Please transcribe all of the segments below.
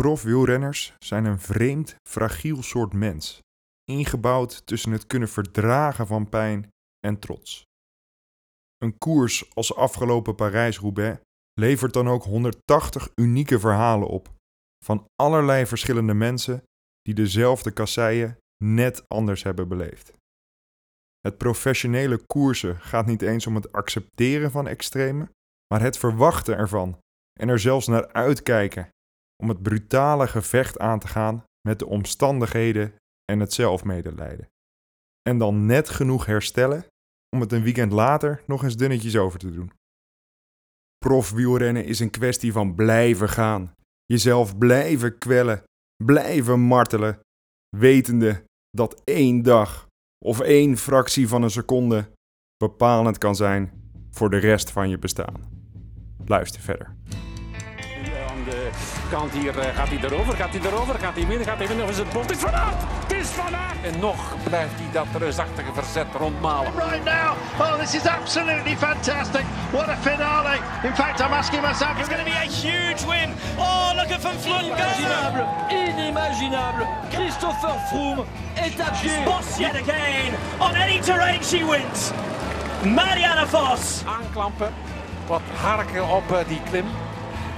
Profwielrenners zijn een vreemd, fragiel soort mens, ingebouwd tussen het kunnen verdragen van pijn en trots. Een koers als afgelopen Parijs-Roubaix levert dan ook 180 unieke verhalen op van allerlei verschillende mensen die dezelfde kasseien net anders hebben beleefd. Het professionele koersen gaat niet eens om het accepteren van extreme, maar het verwachten ervan en er zelfs naar uitkijken om het brutale gevecht aan te gaan met de omstandigheden en het zelfmedelijden. En dan net genoeg herstellen om het een weekend later nog eens dunnetjes over te doen. Profwielrennen is een kwestie van blijven gaan, jezelf blijven kwellen, blijven martelen, wetende dat één dag of één fractie van een seconde bepalend kan zijn voor de rest van je bestaan. Luister verder kant hier uh, gaat hij erover, gaat hij erover, gaat hij midden, gaat hij winnen of is het bot? Het is Van Aert! Het is Van Aert! En nog blijft hij dat reusachtige verzet rondmalen. Right now, oh this is absolutely fantastic. What a finale. In fact, I'm asking myself... It's going to be a huge win. Oh, look at Van Vleuten Inimaginable, inimaginable. Christopher Froome est à pied. Boss yet again. On any terrain she wins. Marianne Vos. Aanklampen, wat harken op uh, die klim.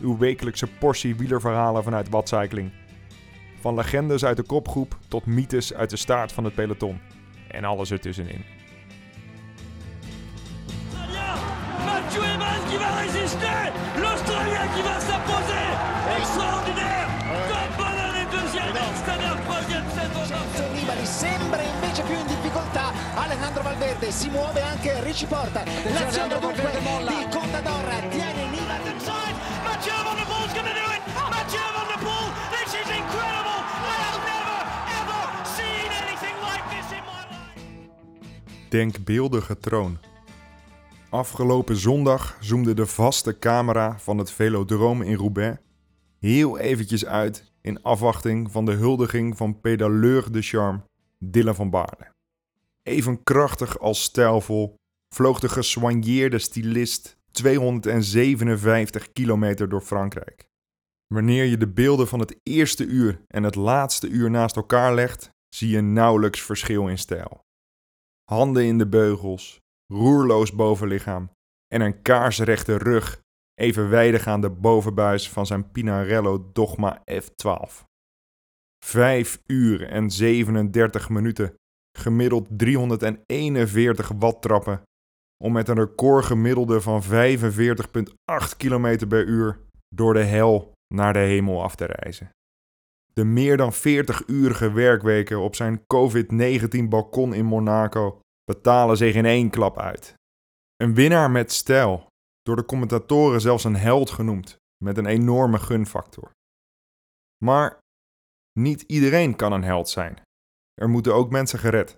uw wekelijkse portie wielerverhalen vanuit Watcycling. Van legendes uit de kopgroep tot mythes uit de staart van het peloton. En alles ertussenin. Mathieu Evans qui va résister L'Australien qui va s'imposer Extraordinaire Tom Bonnell est deuxième Stenner troisième Vincenzo Nibali sembra invece più in difficoltà Alejandro Valverde si muove anche Ricci Porta. L'azione dunque di Contador tiene Nibali inside Mathieu Van Der Poel's gonna do it Mathieu Van Der Poel this is incredible. I have never ever seen anything like this in my life. Denkbeeldige troon. Afgelopen zondag zoomde de vaste camera van het Velodrome in Roubaix heel eventjes uit in afwachting van de huldiging van pedaleur de charme Dylan van Baarle. Even krachtig als stijlvol vloog de gesoigneerde stylist 257 kilometer door Frankrijk. Wanneer je de beelden van het eerste uur en het laatste uur naast elkaar legt, zie je nauwelijks verschil in stijl. Handen in de beugels, roerloos bovenlichaam en een kaarsrechte rug evenwijdig aan de bovenbuis van zijn Pinarello Dogma F12. 5 uur en 37 minuten, gemiddeld 341 watt trappen, om met een recordgemiddelde van 45,8 km per uur door de hel naar de hemel af te reizen. De meer dan 40-urige werkweken op zijn COVID-19 balkon in Monaco betalen zich in één klap uit. Een winnaar met stijl, door de commentatoren zelfs een held genoemd, met een enorme gunfactor. Maar niet iedereen kan een held zijn. Er moeten ook mensen gered.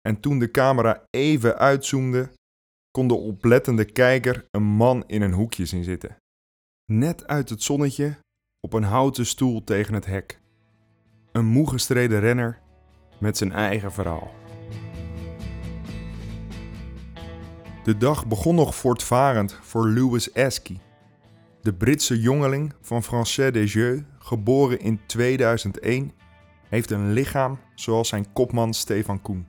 En toen de camera even uitzoomde, kon de oplettende kijker een man in een hoekje zien zitten. Net uit het zonnetje, op een houten stoel tegen het hek. Een moe gestreden renner met zijn eigen verhaal. De dag begon nog voortvarend voor Louis Esky, de Britse jongeling van Français Desjeux, geboren in 2001, heeft een lichaam zoals zijn kopman Stefan Koen.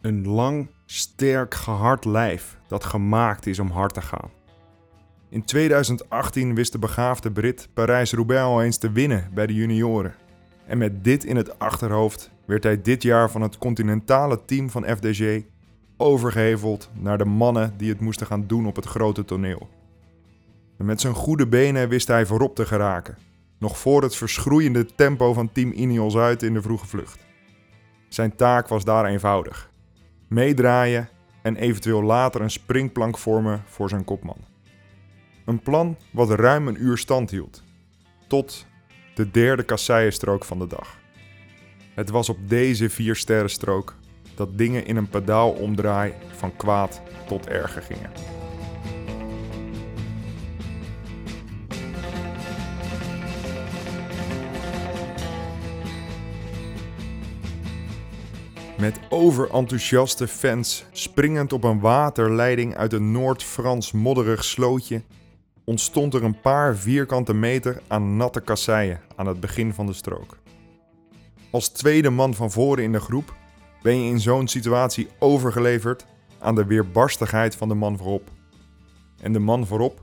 Een lang, sterk, gehard lijf dat gemaakt is om hard te gaan. In 2018 wist de begaafde Brit Parijs-Roubaix al eens te winnen bij de junioren. En met dit in het achterhoofd werd hij dit jaar van het continentale team van FDG overgeheveld naar de mannen die het moesten gaan doen op het grote toneel. En met zijn goede benen wist hij voorop te geraken, nog voor het verschroeiende tempo van Team Ineos uit in de vroege vlucht. Zijn taak was daar eenvoudig: meedraaien en eventueel later een springplank vormen voor zijn kopman. Een plan wat ruim een uur stand hield, tot de derde kasseienstrook van de dag. Het was op deze vier sterrenstrook dat dingen in een pedaalomdraai van kwaad tot erger gingen. Met overenthousiaste fans springend op een waterleiding uit een Noord-Frans modderig slootje ontstond er een paar vierkante meter aan natte kasseien aan het begin van de strook. Als tweede man van voren in de groep ben je in zo'n situatie overgeleverd aan de weerbarstigheid van de man voorop. En de man voorop,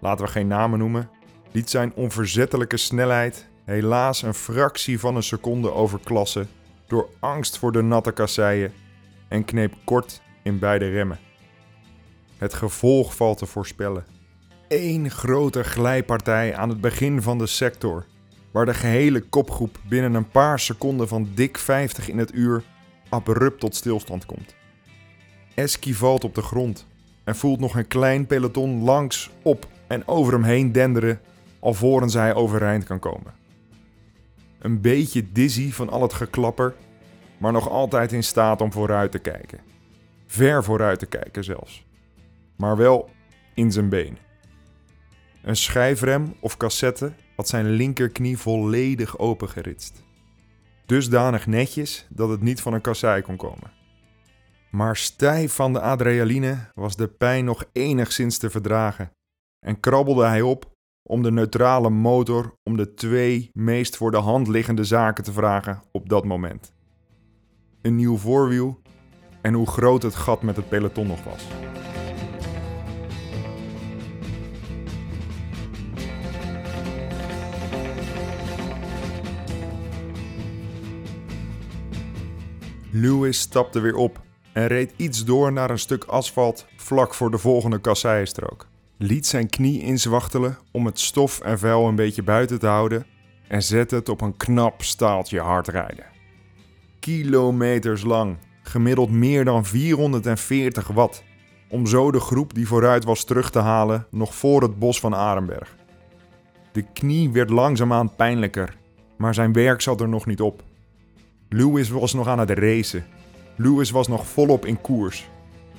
laten we geen namen noemen, liet zijn onverzettelijke snelheid helaas een fractie van een seconde overklassen door angst voor de natte kasseien en kneep kort in beide remmen. Het gevolg valt te voorspellen. Eén grote glijpartij aan het begin van de sector, waar de gehele kopgroep binnen een paar seconden van dik 50 in het uur abrupt tot stilstand komt. Eski valt op de grond en voelt nog een klein peloton langs, op en over hem heen denderen alvorens hij overeind kan komen. Een beetje dizzy van al het geklapper, maar nog altijd in staat om vooruit te kijken. Ver vooruit te kijken zelfs. Maar wel in zijn been. Een schijfrem of cassette had zijn linkerknie volledig opengeritst. Dusdanig netjes dat het niet van een kassei kon komen. Maar stijf van de adrenaline was de pijn nog enigszins te verdragen en krabbelde hij op om de neutrale motor om de twee meest voor de hand liggende zaken te vragen op dat moment. Een nieuw voorwiel en hoe groot het gat met het peloton nog was. Lewis stapte weer op en reed iets door naar een stuk asfalt vlak voor de volgende kasseienstrook. Liet zijn knie inzwachtelen om het stof en vuil een beetje buiten te houden en zette het op een knap staaltje hard rijden. Kilometers lang, gemiddeld meer dan 440 watt, om zo de groep die vooruit was terug te halen nog voor het bos van Arenberg. De knie werd langzaamaan pijnlijker, maar zijn werk zat er nog niet op. Lewis was nog aan het racen. Lewis was nog volop in koers.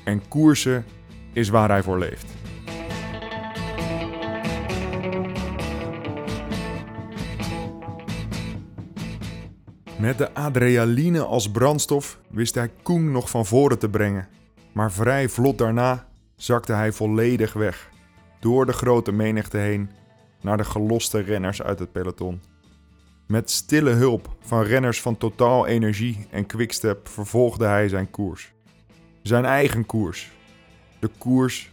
En koersen is waar hij voor leeft. Met de adrenaline als brandstof wist hij Koen nog van voren te brengen. Maar vrij vlot daarna zakte hij volledig weg. Door de grote menigte heen naar de geloste renners uit het peloton. Met stille hulp van renners van Totaal Energie en Quickstep vervolgde hij zijn koers. Zijn eigen koers. De koers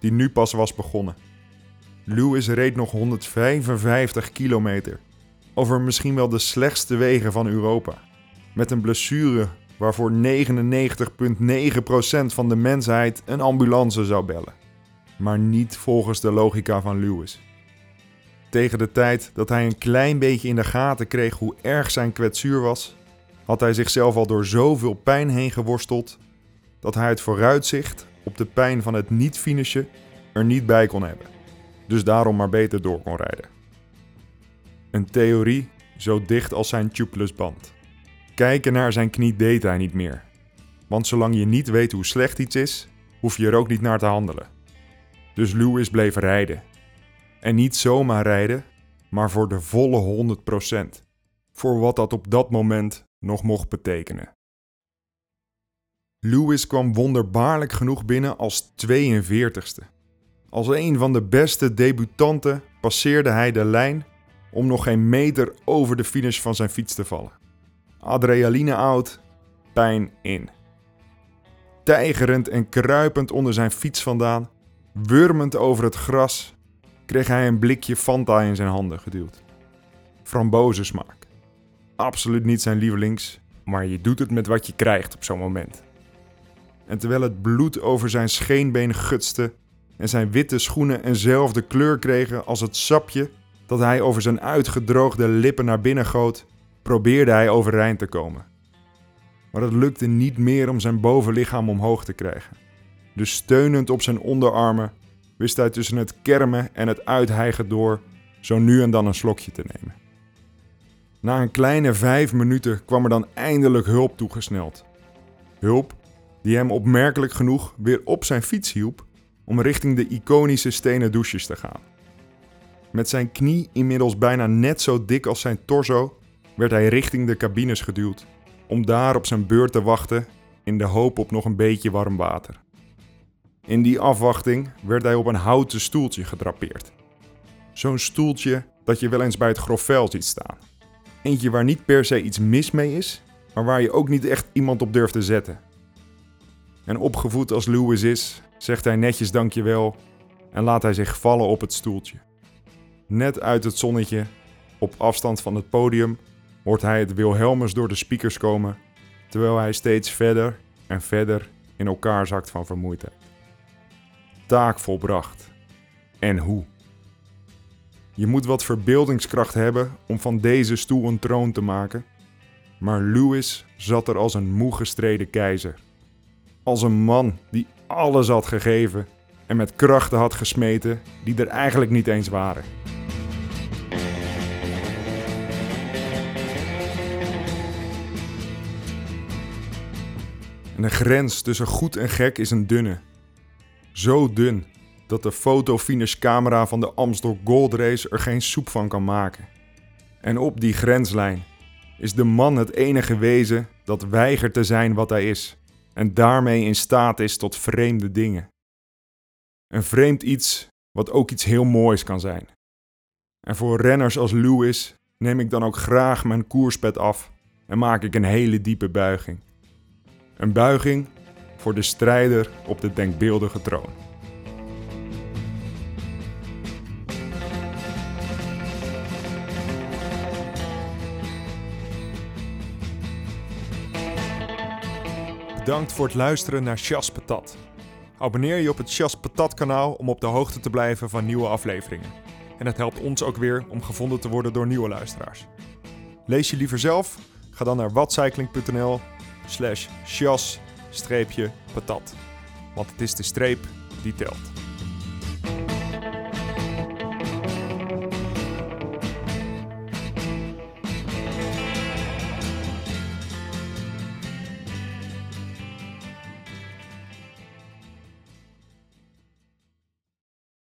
die nu pas was begonnen. Lewis reed nog 155 kilometer over misschien wel de slechtste wegen van Europa. Met een blessure waarvoor 99,9% van de mensheid een ambulance zou bellen. Maar niet volgens de logica van Lewis. Tegen de tijd dat hij een klein beetje in de gaten kreeg hoe erg zijn kwetsuur was, had hij zichzelf al door zoveel pijn heen geworsteld dat hij het vooruitzicht op de pijn van het niet-finishen er niet bij kon hebben. Dus daarom maar beter door kon rijden. Een theorie zo dicht als zijn tubelessband. Kijken naar zijn knie deed hij niet meer. Want zolang je niet weet hoe slecht iets is, hoef je er ook niet naar te handelen. Dus Lewis bleef rijden. En niet zomaar rijden, maar voor de volle 100%. Voor wat dat op dat moment nog mocht betekenen. Lewis kwam wonderbaarlijk genoeg binnen als 42ste. Als een van de beste debutanten passeerde hij de lijn om nog geen meter over de finish van zijn fiets te vallen. Adrenaline out, pijn in. Tijgerend en kruipend onder zijn fiets vandaan, wurmend over het gras, kreeg hij een blikje Fanta in zijn handen geduwd. Frambozensmaak. Absoluut niet zijn lievelings, maar je doet het met wat je krijgt op zo'n moment. En terwijl het bloed over zijn scheenbeen gutste en zijn witte schoenen eenzelfde kleur kregen als het sapje dat hij over zijn uitgedroogde lippen naar binnen goot, probeerde hij overeind te komen. Maar het lukte niet meer om zijn bovenlichaam omhoog te krijgen. Dus steunend op zijn onderarmen wist hij tussen het kermen en het uithijgen door zo nu en dan een slokje te nemen. Na een kleine vijf minuten kwam er dan eindelijk hulp toegesneld. Hulp die hem opmerkelijk genoeg weer op zijn fiets hielp om richting de iconische stenen douches te gaan. Met zijn knie inmiddels bijna net zo dik als zijn torso werd hij richting de cabines geduwd om daar op zijn beurt te wachten in de hoop op nog een beetje warm water. In die afwachting werd hij op een houten stoeltje gedrapeerd. Zo'n stoeltje dat je wel eens bij het grofvel ziet staan. Eentje waar niet per se iets mis mee is, maar waar je ook niet echt iemand op durft te zetten. En opgevoed als Lewis is, zegt hij netjes dankjewel en laat hij zich vallen op het stoeltje. Net uit het zonnetje, op afstand van het podium, hoort hij het Wilhelmus door de speakers komen, terwijl hij steeds verder en verder in elkaar zakt van vermoeidheid. Taak volbracht. En hoe? Je moet wat verbeeldingskracht hebben om van deze stoel een troon te maken. Maar Lewis zat er als een moe gestreden keizer. Als een man die alles had gegeven en met krachten had gesmeten die er eigenlijk niet eens waren. En de grens tussen goed en gek is een dunne. Zo dun dat de fotofinish camera van de Amstel Gold Race er geen soep van kan maken. En op die grenslijn is de man het enige wezen dat weigert te zijn wat hij is en daarmee in staat is tot vreemde dingen. Een vreemd iets wat ook iets heel moois kan zijn. En voor renners als Lewis neem ik dan ook graag mijn koerspet af en maak ik een hele diepe buiging. Een buiging voor de strijder op de denkbeeldige troon. Bedankt voor het luisteren naar Chas Patat. Abonneer je op het Chas Patat kanaal om op de hoogte te blijven van nieuwe afleveringen. En het helpt ons ook weer om gevonden te worden door nieuwe luisteraars. Lees je liever zelf? Ga dan naar watcycling.nl slash chas-patat. Want het is de streep die telt.